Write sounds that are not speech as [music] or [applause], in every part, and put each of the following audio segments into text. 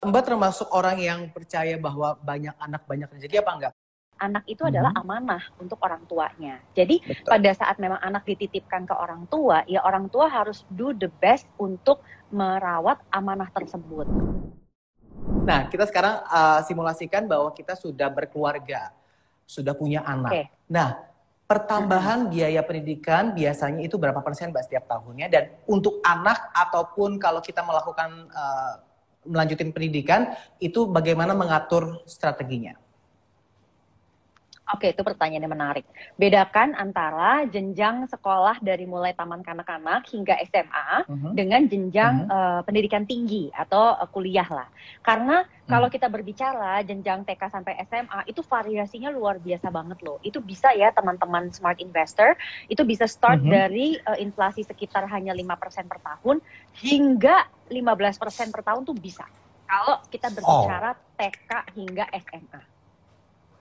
Mbak termasuk orang yang percaya bahwa banyak anak banyak rezeki apa enggak? Anak itu adalah Mhm. amanah untuk orang tuanya. Jadi Betul. pada saat memang anak dititipkan ke orang tua, ya orang tua harus do the best untuk merawat amanah tersebut. Nah, kita sekarang uh, simulasikan bahwa kita sudah berkeluarga, sudah punya anak. Oke. Nah, pertambahan biaya pendidikan biasanya itu berapa persen Mbak setiap tahunnya? Dan untuk anak ataupun kalau kita melakukan uh, melanjutin pendidikan, itu bagaimana mengatur strateginya? Oke, itu pertanyaan yang menarik. Bedakan antara jenjang sekolah dari mulai taman kanak-kanak hingga SMA Mhm. dengan jenjang Mhm. eh, pendidikan tinggi atau eh, kuliah lah. Karena kalau Mhm. kita berbicara jenjang TK sampai SMA itu variasinya luar biasa banget loh. Itu bisa ya teman-teman smart investor, itu bisa start Mhm. dari eh, inflasi sekitar hanya 5% per tahun hingga 15% per tahun tuh bisa. Kalau kita berbicara TK hingga SMA.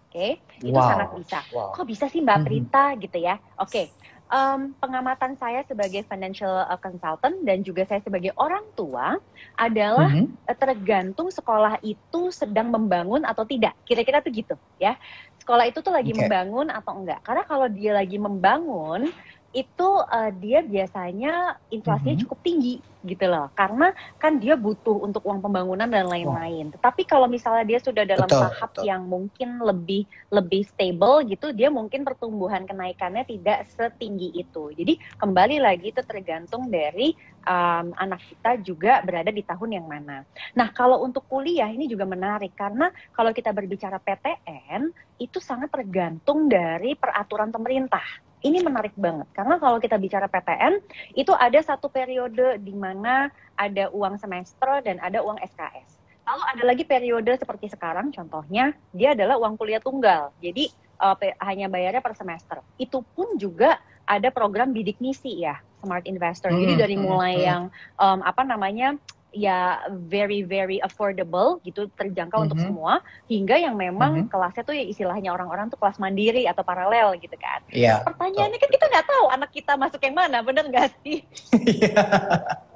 Oke, itu Wow. sangat bisa. Wow. Kok bisa sih Mbak Mhm. Prita gitu ya? Oke, em, pengamatan saya sebagai financial uh, consultant dan juga saya sebagai orang tua adalah eh, tergantung sekolah itu sedang membangun atau tidak. Kira-kira tuh gitu ya. Sekolah itu tuh lagi Oke. membangun atau enggak? Karena kalau dia lagi membangun itu eh, dia biasanya inflasinya Mhm. cukup tinggi gitu loh. Karena kan dia butuh untuk uang pembangunan dan lain-lain. Tetapi kalau misalnya dia sudah dalam Betul, tahap betul. yang mungkin lebih lebih stable gitu, dia mungkin pertumbuhan kenaikannya tidak setinggi itu. Jadi kembali lagi itu tergantung dari um, anak kita juga berada di tahun yang mana. Nah kalau untuk kuliah ini juga menarik karena kalau kita berbicara PTN itu sangat tergantung dari peraturan pemerintah. Ini menarik banget karena kalau kita bicara PTN itu ada satu periode di mana ada uang semester dan ada uang SKS. Lalu ada lagi periode seperti sekarang contohnya dia adalah uang kuliah tunggal. Jadi uh, hanya bayarnya per semester. Itu pun juga ada program bidik misi ya, Smart Investor. Jadi Hmm, dari hmm, mulai hmm. yang um, apa namanya ya very very affordable gitu terjangkau untuk Mhm. semua hingga yang memang Mhm. kelasnya tuh ya istilahnya orang-orang tuh kelas mandiri atau paralel gitu kan. Iya. Pertanyaannya kan kita nggak tahu anak kita masuk yang mana, bener nggak sih? Iya. [laughs]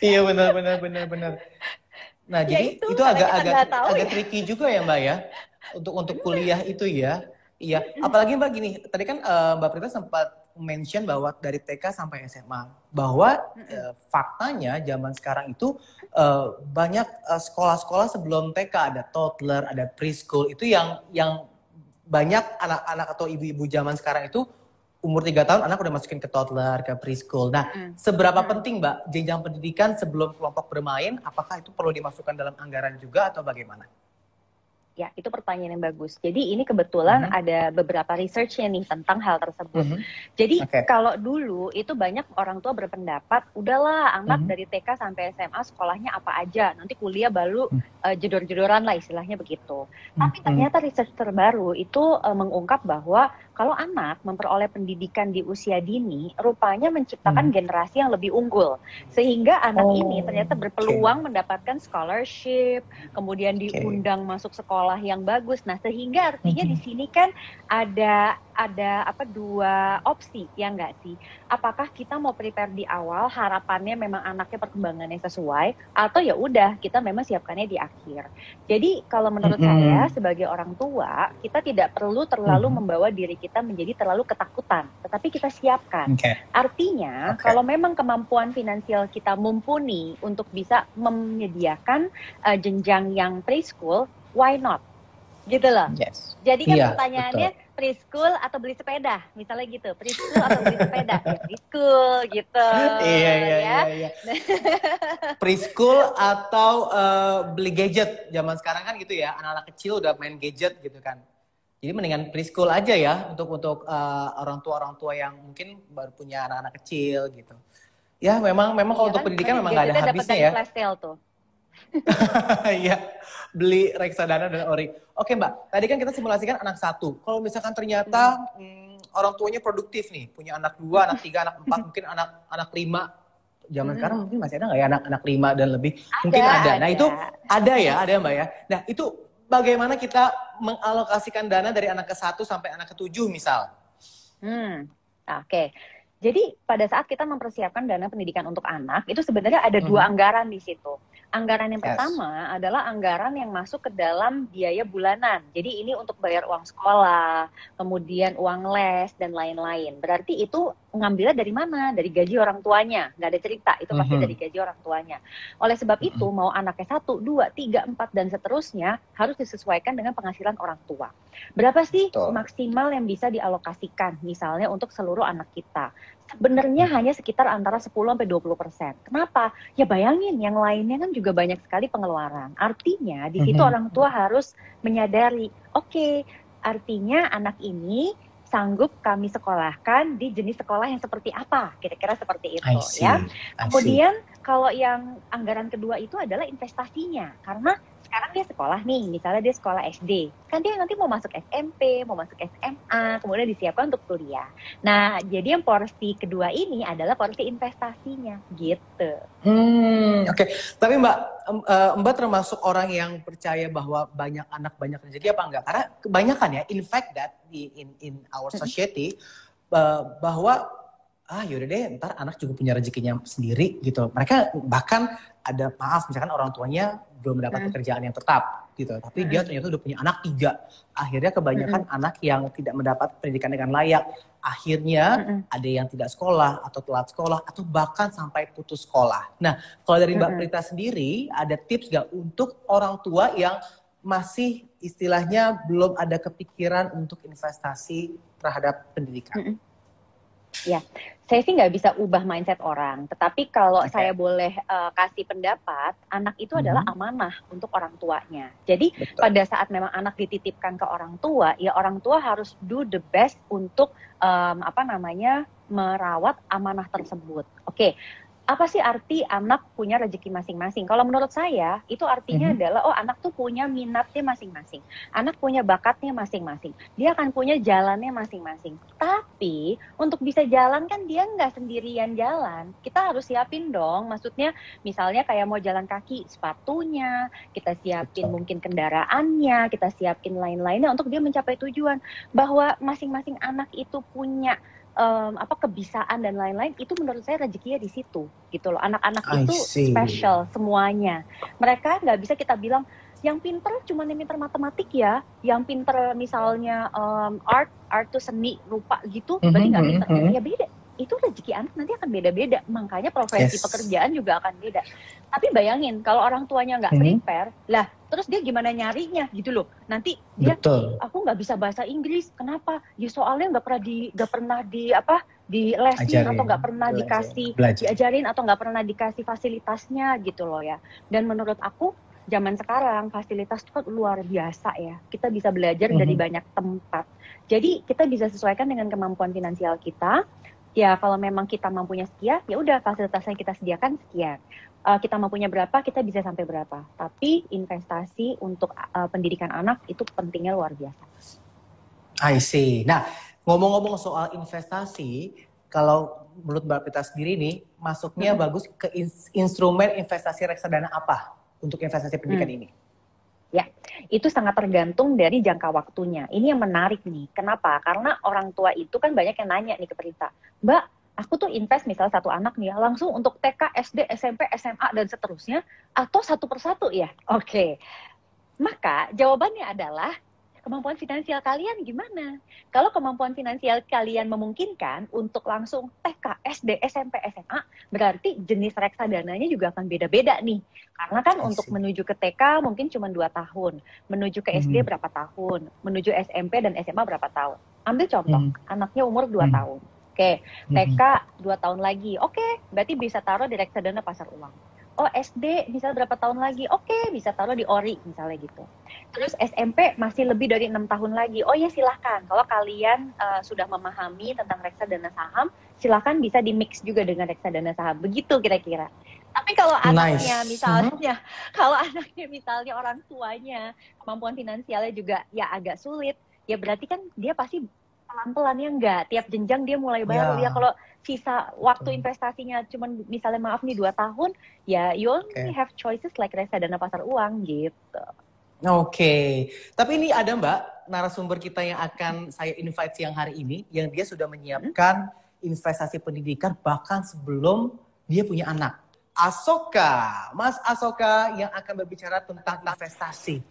Iya benar benar benar benar. Nah, Ya jadi itu, itu agak agak tahu agak ya. tricky juga ya, Mbak ya. Untuk untuk kuliah itu ya. Iya, apalagi Mbak gini, tadi kan eh, Mbak Prita sempat mention bahwa dari TK sampai SMA bahwa eh, faktanya zaman sekarang itu eh, banyak eh, sekolah-sekolah sebelum TK ada toddler, ada preschool itu yang yang banyak anak-anak atau ibu-ibu zaman sekarang itu umur 3 tahun anak udah masukin ke toddler, ke preschool. Nah, Mm. seberapa Hmm. penting Mbak jenjang pendidikan sebelum kelompok bermain? Apakah itu perlu dimasukkan dalam anggaran juga atau bagaimana? Ya, itu pertanyaan yang bagus. Jadi ini kebetulan Mhm. ada beberapa research nih tentang hal tersebut. Mhm. Jadi Oke. kalau dulu itu banyak orang tua berpendapat, udahlah anak Mhm. dari TK sampai SMA sekolahnya apa aja, nanti kuliah baru Hmm. eh, jedor-jedoran lah istilahnya begitu. Tapi Mhm. ternyata research terbaru itu eh, mengungkap bahwa kalau anak memperoleh pendidikan di usia dini, rupanya menciptakan Hmm. generasi yang lebih unggul. Sehingga anak Oh, ini ternyata berpeluang mendapatkan scholarship, kemudian diundang masuk sekolah yang bagus. Nah, sehingga artinya Mhm. di sini kan ada ada apa dua opsi ya enggak sih? Apakah kita mau prepare di awal harapannya memang anaknya perkembangannya sesuai atau ya udah kita memang siapkannya di akhir. Jadi kalau menurut Mhm. saya sebagai orang tua, kita tidak perlu terlalu Mhm. membawa diri kita menjadi terlalu ketakutan, tetapi kita siapkan. Oke. Artinya, Oke. kalau memang kemampuan finansial kita mumpuni untuk bisa menyediakan eh, jenjang yang preschool, why not? Gitu loh. Yes. Jadi kan Iya, pertanyaannya preschool atau beli sepeda, misalnya gitu. Preschool atau beli sepeda? [laughs] Ya preschool gitu. iya iya ya. iya. iya. Preschool atau eh, beli gadget zaman sekarang kan gitu ya anak-anak kecil udah main gadget gitu kan. Jadi mendingan preschool aja ya untuk untuk eh, orang tua orang tua yang mungkin baru punya anak-anak kecil gitu. Ya memang memang kalau Iya untuk kan, pendidikan kan memang nggak ada habisnya dari ya. flash sale tuh. [laughs] Iya, beli reksadana dan ori. Oke Mbak, tadi kan kita simulasikan anak satu. Kalau misalkan ternyata hmm, orang tuanya produktif nih, punya anak dua, anak tiga, anak empat, [laughs] mungkin anak anak lima. Zaman Hmm. sekarang mungkin masih ada nggak ya anak anak lima dan lebih? mungkin ada. Nah itu ada ya, ada Mbak ya. Nah itu bagaimana kita mengalokasikan dana dari anak ke satu sampai anak ke tujuh misal? Hmm, oke. Jadi pada saat kita mempersiapkan dana pendidikan untuk anak, itu sebenarnya ada dua Mhm. anggaran di situ. Anggaran yang Yes. pertama adalah anggaran yang masuk ke dalam biaya bulanan. Jadi ini untuk bayar uang sekolah, kemudian uang les dan lain-lain. Berarti itu ngambilnya dari mana? Dari gaji orang tuanya. Nggak ada cerita, itu pasti Mhm. dari gaji orang tuanya. Oleh sebab itu, mau anaknya satu, dua, tiga, empat dan seterusnya harus disesuaikan dengan penghasilan orang tua. Berapa sih Betul. maksimal yang bisa dialokasikan misalnya untuk seluruh anak kita? Sebenarnya hanya sekitar antara 10 sampai 20 persen. Kenapa? Ya bayangin yang lainnya kan juga banyak sekali pengeluaran. Artinya di situ Mhm. orang tua harus menyadari, oke, artinya anak ini sanggup kami sekolahkan di jenis sekolah yang seperti apa? Kira-kira seperti itu ya. Kemudian kalau yang anggaran kedua itu adalah investasinya karena sekarang dia sekolah nih, misalnya dia sekolah SD, kan dia nanti mau masuk SMP, mau masuk SMA, kemudian disiapkan untuk kuliah. Nah, jadi yang porsi kedua ini adalah porsi investasinya, gitu. Hmm, oke. Tapi Mbak, eh, Mbak termasuk orang yang percaya bahwa banyak anak banyak rezeki apa enggak? Karena kebanyakan ya, in fact that in in our society eh, bahwa ah yaudah deh, ntar anak juga punya rezekinya sendiri gitu. Mereka bahkan ada maaf misalkan orang tuanya belum mendapat Hmm. pekerjaan yang tetap gitu, tapi dia ternyata udah punya anak tiga. Akhirnya kebanyakan anak yang tidak mendapat pendidikan dengan layak, akhirnya ada yang tidak sekolah atau telat sekolah atau bahkan sampai putus sekolah. Nah, kalau dari Mbak. Prita sendiri ada tips gak untuk orang tua yang masih istilahnya belum ada kepikiran untuk investasi terhadap pendidikan? Mm-mm. Saya sih nggak bisa ubah mindset orang, tetapi kalau Oke. saya boleh eh, kasih pendapat, anak itu Mhm. adalah amanah untuk orang tuanya. Jadi Betul. pada saat memang anak dititipkan ke orang tua, ya orang tua harus do the best untuk em, apa namanya merawat amanah tersebut. Oke, apa sih arti anak punya rezeki masing-masing? Kalau menurut saya itu artinya Mhm. adalah oh anak tuh punya minatnya masing-masing, anak punya bakatnya masing-masing, dia akan punya jalannya masing-masing. Tapi untuk bisa jalan kan dia nggak sendirian jalan, kita harus siapin dong. Maksudnya misalnya kayak mau jalan kaki, sepatunya, kita siapin Betul. mungkin kendaraannya, kita siapin lain-lainnya untuk dia mencapai tujuan. Bahwa masing-masing anak itu punya em, apa kebisaan dan lain-lain itu menurut saya rezekinya di situ gitu loh. Anak-anak itu see. special semuanya. Mereka nggak bisa kita bilang yang pinter cuma yang pinter matematik ya. Yang pinter misalnya em, art art tuh seni rupa gitu Mhm, berarti nggak mhm, pinter. mhm. ya beda itu rezeki anak nanti akan beda-beda makanya profesi Yes. pekerjaan juga akan beda tapi bayangin kalau orang tuanya nggak Mhm. prepare lah terus dia gimana nyarinya gitu loh nanti dia Betul. aku nggak bisa bahasa Inggris kenapa ya soalnya nggak pernah di nggak pernah di apa di lesin atau nggak pernah Belajar. dikasih Belajar. diajarin atau nggak pernah dikasih fasilitasnya gitu loh ya dan menurut aku zaman sekarang fasilitas itu kan luar biasa ya kita bisa belajar dari Mhm. banyak tempat jadi kita bisa sesuaikan dengan kemampuan finansial kita ya kalau memang kita mampunya sekian ya udah fasilitasnya kita sediakan sekian Eh, kita mampunya berapa kita bisa sampai berapa tapi investasi untuk eh, pendidikan anak itu pentingnya luar biasa I see. Nah, ngomong-ngomong soal investasi, kalau menurut Mbak Prita sendiri nih, masuknya Mhm. bagus ke ins- instrumen investasi reksadana apa untuk investasi pendidikan ini? Itu sangat tergantung dari jangka waktunya. Ini yang menarik nih. Kenapa? Karena orang tua itu kan banyak yang nanya nih ke Prita, Mbak, aku tuh invest misalnya satu anak nih ya, langsung untuk TK, SD, SMP, SMA dan seterusnya, atau satu persatu ya? Oke. Maka jawabannya adalah kemampuan finansial kalian gimana? Kalau kemampuan finansial kalian memungkinkan untuk langsung TK, SD, SMP, SMA, berarti jenis reksadananya juga akan beda-beda nih. Karena kan untuk menuju ke TK mungkin cuma dua tahun, menuju ke SD Mhm. berapa tahun, menuju SMP dan SMA berapa tahun. Ambil contoh, Mhm. anaknya umur 2 Mhm. tahun. Oke, Mhm. TK 2 tahun lagi. Oke, berarti bisa taruh di reksadana pasar uang. Oh, SD misalnya berapa tahun lagi? Oke, bisa taruh di ORI misalnya gitu. Terus SMP masih lebih dari enam tahun lagi. Oh ya silahkan. Kalau kalian eh, sudah memahami tentang reksadana saham, silahkan bisa di mix juga dengan reksadana saham. Begitu kira-kira. Tapi kalau anaknya Nice. misalnya, [laughs] kalau anaknya misalnya orang tuanya kemampuan finansialnya juga ya agak sulit, ya berarti kan dia pasti pelan-pelan ya enggak. Tiap jenjang dia mulai baru. Ya. Ya kalau sisa waktu Betul. investasinya cuman misalnya maaf nih dua tahun, ya you only Oke. have choices like reksadana pasar uang gitu. Oke, tapi ini ada Mbak narasumber kita yang akan saya invite siang hari ini, yang dia sudah menyiapkan investasi pendidikan bahkan sebelum dia punya anak. Asoka. Mas Asoka yang akan berbicara tentang investasi.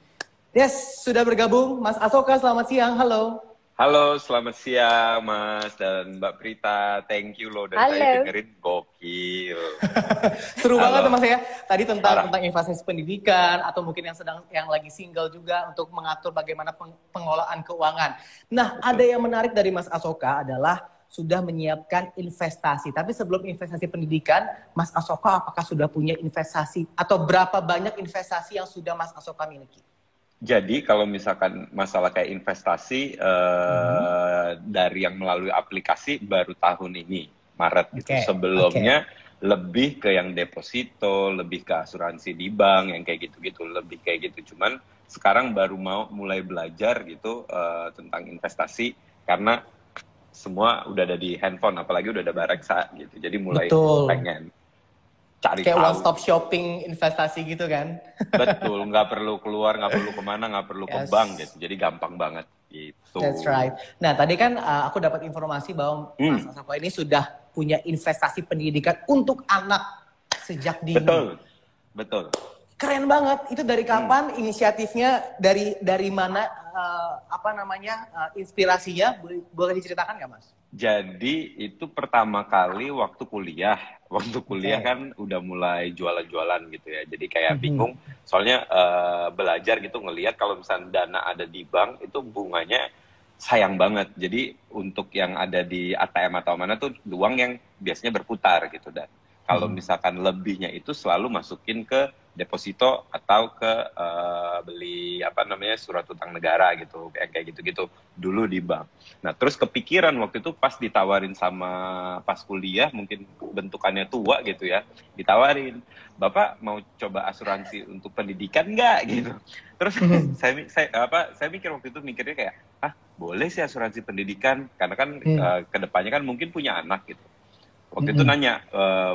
Yes, sudah bergabung Mas Asoka. Selamat siang. Halo. Halo, selamat siang Mas dan Mbak Prita. Thank you loh dan Halo. saya dengerin gokil. [laughs] Seru Halo. banget tuh Mas ya. Tadi tentang Parah. tentang investasi pendidikan atau mungkin yang sedang yang lagi single juga untuk mengatur bagaimana peng- pengelolaan keuangan. Nah, ada yang menarik dari Mas Asoka adalah sudah menyiapkan investasi. Tapi sebelum investasi pendidikan, Mas Asoka apakah sudah punya investasi atau berapa banyak investasi yang sudah Mas Asoka miliki? Jadi kalau misalkan masalah kayak investasi eh, dari yang melalui aplikasi baru tahun ini Maret gitu. Oke, Sebelumnya lebih ke yang deposito, lebih ke asuransi di bank yang kayak gitu-gitu, lebih kayak gitu. Cuman sekarang baru mau mulai belajar gitu eh, tentang investasi karena semua udah ada di handphone, apalagi udah ada Bareksa gitu. Jadi mulai Betul. pengen cari Kayak tahu. one stop shopping investasi gitu kan? Betul, [laughs] nggak perlu keluar, nggak perlu ke mana, nggak perlu ke Yes. bank gitu. Jadi gampang banget gitu. That's right. Nah, tadi kan uh, aku dapat informasi bahwa Hmm. Mas Asako ini sudah punya investasi pendidikan untuk anak sejak dini. Betul, betul. Keren banget. Itu dari Hmm. kapan inisiatifnya? Dari dari mana? uh, apa namanya? uh, inspirasinya? Boleh, boleh diceritakan nggak, Mas? Jadi itu pertama kali waktu kuliah. [laughs] Waktu kuliah Oke. kan udah mulai jualan-jualan gitu ya. Jadi kayak Mhm. bingung. Soalnya eh, belajar gitu ngelihat kalau misalnya dana ada di bank itu bunganya sayang banget. Jadi untuk yang ada di ATM atau mana tuh uang yang biasanya berputar gitu dan kalau Hmm. misalkan lebihnya itu selalu masukin ke deposito atau ke eh, beli apa namanya surat utang negara gitu kayak kayak gitu-gitu dulu di bank. Nah, terus kepikiran waktu itu pas ditawarin sama pas kuliah, mungkin bentukannya tua gitu ya, ditawarin, Bapak mau coba asuransi untuk pendidikan nggak gitu. Terus Mhm. [laughs] saya, saya apa saya mikir waktu itu mikirnya kayak, ah boleh sih asuransi pendidikan, karena kan Hmm. eh, ke depannya kan mungkin punya anak gitu. Waktu itu Mhm. nanya, eh,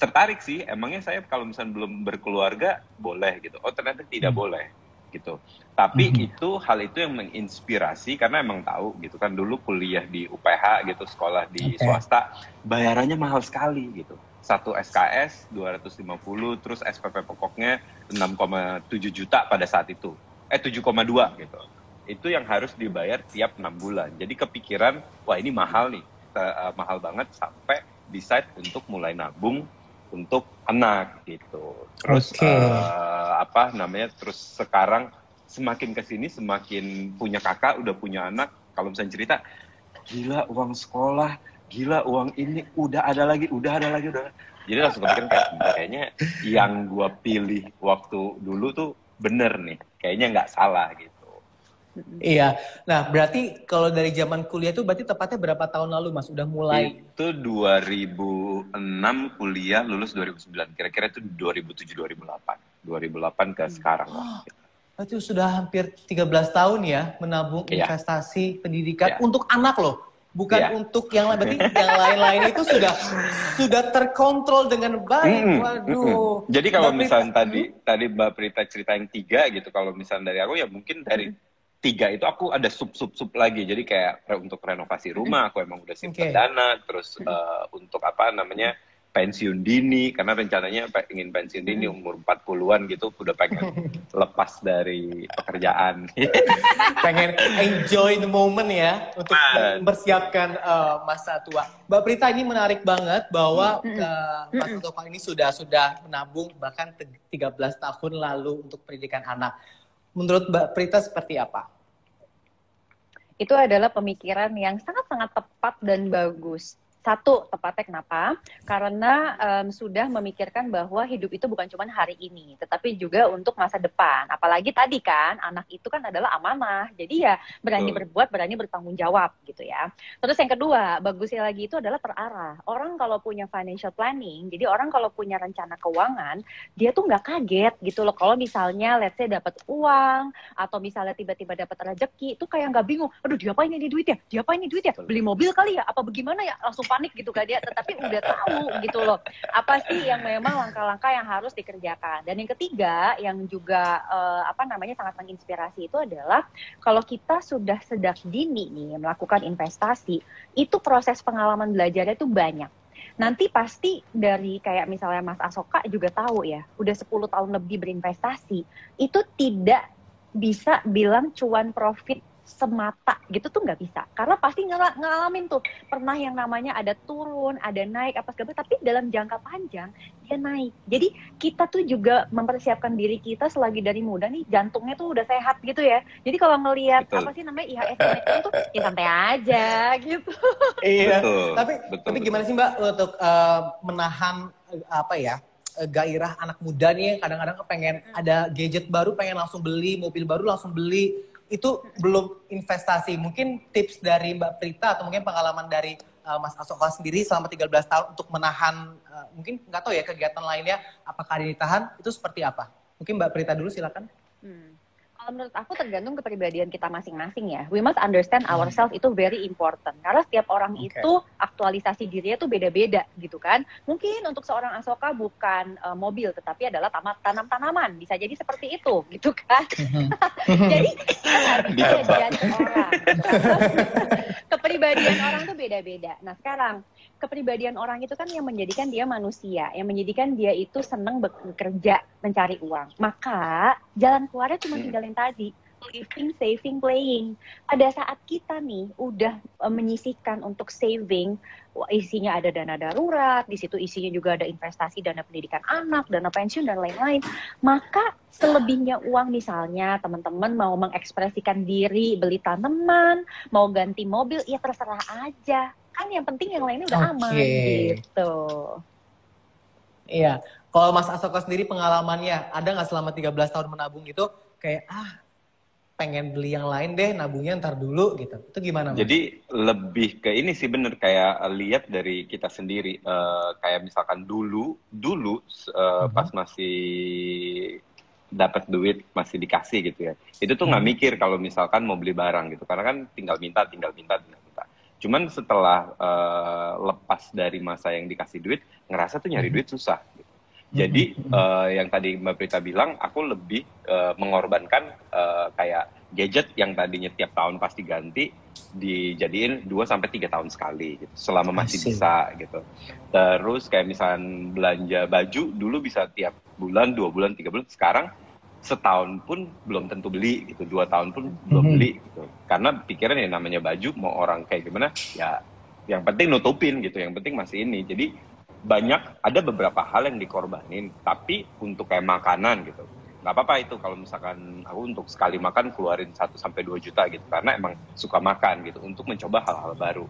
tertarik sih, emangnya saya kalau misalnya belum berkeluarga boleh gitu. Oh ternyata tidak Hmm. boleh gitu. Tapi Mhm. itu hal itu yang menginspirasi karena emang tahu gitu kan dulu kuliah di UPH gitu sekolah di Oke. swasta bayarannya mahal sekali gitu. Satu SKS 250 terus SPP pokoknya 6,7 juta pada saat itu. Eh 7,2 gitu. Itu yang harus dibayar tiap enam bulan. Jadi kepikiran wah ini mahal nih. Eh, mahal banget sampai decide untuk mulai nabung untuk anak gitu. Terus Oke. eh, apa namanya? Terus sekarang semakin ke sini semakin punya kakak udah punya anak. Kalau misalnya cerita, gila uang sekolah, gila uang ini udah ada lagi, udah ada lagi, udah. Jadi langsung kepikiran kayak kayaknya yang gua pilih waktu dulu tuh bener nih, kayaknya nggak salah gitu. Iya. Nah, berarti kalau dari zaman kuliah itu berarti tepatnya berapa tahun lalu, Mas? Udah mulai Itu 2006 kuliah, lulus 2009. Kira-kira itu 2007 2008. 2008 ke sekarang lah. [gasps] Berarti sudah hampir 13 tahun ya menabung Iya. investasi pendidikan Iya. untuk anak loh. Bukan Iya. untuk yang lain. Berarti [laughs] yang lain-lain itu sudah sudah terkontrol dengan baik. Waduh. mm-mm. Jadi kalau Mbak Prita, misalnya tadi tadi Mbak Prita cerita yang tiga gitu, kalau misalnya dari aku ya mungkin dari tiga itu aku ada sub sub sub lagi. Jadi kayak re- untuk renovasi rumah aku emang udah simpan Oke. dana, terus eh, untuk apa namanya pensiun dini karena rencananya ingin pensiun dini umur 40-an gitu udah pengen [laughs] lepas dari pekerjaan. [laughs] pengen enjoy the moment ya untuk mempersiapkan eh, masa tua. Mbak Prita ini menarik banget bahwa eh, Mas Toko ini sudah sudah menabung bahkan te- 13 tahun lalu untuk pendidikan anak. Menurut Mbak Prita seperti apa? itu adalah pemikiran yang sangat-sangat tepat dan bagus. Satu, tepatnya kenapa? Karena em, sudah memikirkan bahwa hidup itu bukan cuma hari ini, tetapi juga untuk masa depan. Apalagi tadi kan, anak itu kan adalah amanah. Jadi ya berani Betul. berbuat, berani bertanggung jawab gitu ya. Terus yang kedua, bagusnya lagi itu adalah terarah. Orang kalau punya financial planning, jadi orang kalau punya rencana keuangan, dia tuh nggak kaget gitu loh. Kalau misalnya let's say dapat uang, atau misalnya tiba-tiba dapat rezeki, itu kayak nggak bingung. Aduh, diapain ini duitnya? Diapain ini duitnya? Beli mobil kali ya? Apa bagaimana ya? Langsung panik gitu kan dia. Tetapi udah tahu gitu loh. Apa sih yang memang langkah-langkah yang harus dikerjakan? Dan yang ketiga, yang juga eh, apa namanya sangat menginspirasi itu adalah kalau kita sudah sejak dini nih melakukan investasi, itu proses pengalaman belajarnya itu banyak. nanti pasti dari kayak misalnya Mas Asoka juga tahu ya, udah 10 tahun lebih berinvestasi, itu tidak bisa bilang cuan profit semata gitu tuh nggak bisa. Karena pasti ng ngalamin tuh. Pernah yang namanya ada turun ada naik apa segala tapi dalam jangka panjang dia naik. Jadi kita tuh juga mempersiapkan diri kita selagi dari muda nih jantungnya tuh udah sehat gitu ya. Jadi kalau ngelihat apa sih namanya IHSG itu ya santai aja [laughs] gitu. Iya. Betul, tapi betul, tapi gimana sih mbak untuk uh, menahan uh, apa ya eh, gairah anak muda nih yang kadang-kadang pengen ada gadget baru pengen langsung beli mobil baru langsung beli itu belum investasi. Mungkin tips dari Mbak Prita atau mungkin pengalaman dari uh, Mas Asoka sendiri selama 13 tahun untuk menahan uh, mungkin nggak tahu ya kegiatan lainnya apakah ditahan itu seperti apa? Mungkin Mbak Prita dulu silakan. Hmm kalau menurut aku tergantung kepribadian kita masing-masing ya. We must understand hmm. ourselves itu very important. Karena setiap orang okay. itu aktualisasi dirinya tuh beda-beda gitu kan. Mungkin untuk seorang Asoka bukan uh, mobil tetapi adalah tanam-tanaman. Bisa jadi seperti itu gitu kan. Hmm. [laughs] [laughs] jadi harus orang. [laughs] kepribadian orang tuh beda-beda. Nah sekarang kepribadian orang itu kan yang menjadikan dia manusia, yang menjadikan dia itu senang bekerja mencari uang. Maka jalan keluarnya cuma hmm. tinggal yang tadi, living, saving, playing. Pada saat kita nih udah e, menyisihkan untuk saving, isinya ada dana darurat, di situ isinya juga ada investasi dana pendidikan anak, dana pensiun dan lain-lain. Maka selebihnya uang misalnya teman-teman mau mengekspresikan diri beli tanaman, mau ganti mobil, ya terserah aja kan yang penting yang lainnya udah okay. aman gitu. Iya, kalau Mas Asoka sendiri pengalamannya ada nggak selama 13 tahun menabung itu kayak ah pengen beli yang lain deh nabungnya ntar dulu gitu itu gimana mas? Jadi lebih ke ini sih bener kayak lihat dari kita sendiri uh, kayak misalkan dulu dulu uh, hmm. pas masih dapat duit masih dikasih gitu ya itu tuh nggak hmm. mikir kalau misalkan mau beli barang gitu karena kan tinggal minta tinggal minta tinggal Cuman setelah uh, lepas dari masa yang dikasih duit, ngerasa tuh nyari mhm. duit susah. Gitu. Jadi uh, yang tadi Mbak Prita bilang, aku lebih uh, mengorbankan uh, kayak gadget yang tadinya tiap tahun pasti ganti, dijadiin 2 sampai tiga tahun sekali gitu, selama masih bisa gitu. Terus kayak misalnya belanja baju dulu bisa tiap bulan, dua bulan, tiga bulan. Sekarang setahun pun belum tentu beli gitu dua tahun pun belum beli gitu. Karena pikiran yang namanya baju mau orang kayak gimana ya yang penting nutupin gitu yang penting masih ini. Jadi banyak ada beberapa hal yang dikorbanin tapi untuk kayak makanan gitu nggak apa-apa itu kalau misalkan aku untuk sekali makan keluarin 1 sampai dua juta gitu karena emang suka makan gitu untuk mencoba hal-hal baru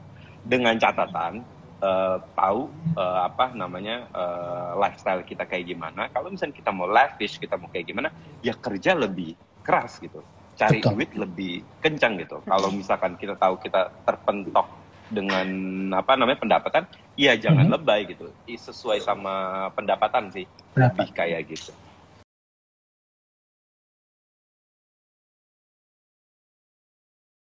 dengan catatan uh, tahu uh, apa namanya uh, lifestyle kita kayak gimana. Kalau misalnya kita mau lavish, kita mau kayak gimana, ya kerja lebih keras gitu. Cari Betul. duit lebih kencang gitu. Kalau misalkan kita tahu kita terpentok dengan apa namanya pendapatan, ya jangan mm -hmm. lebay gitu. Sesuai sama pendapatan sih, Berapa? lebih kayak gitu.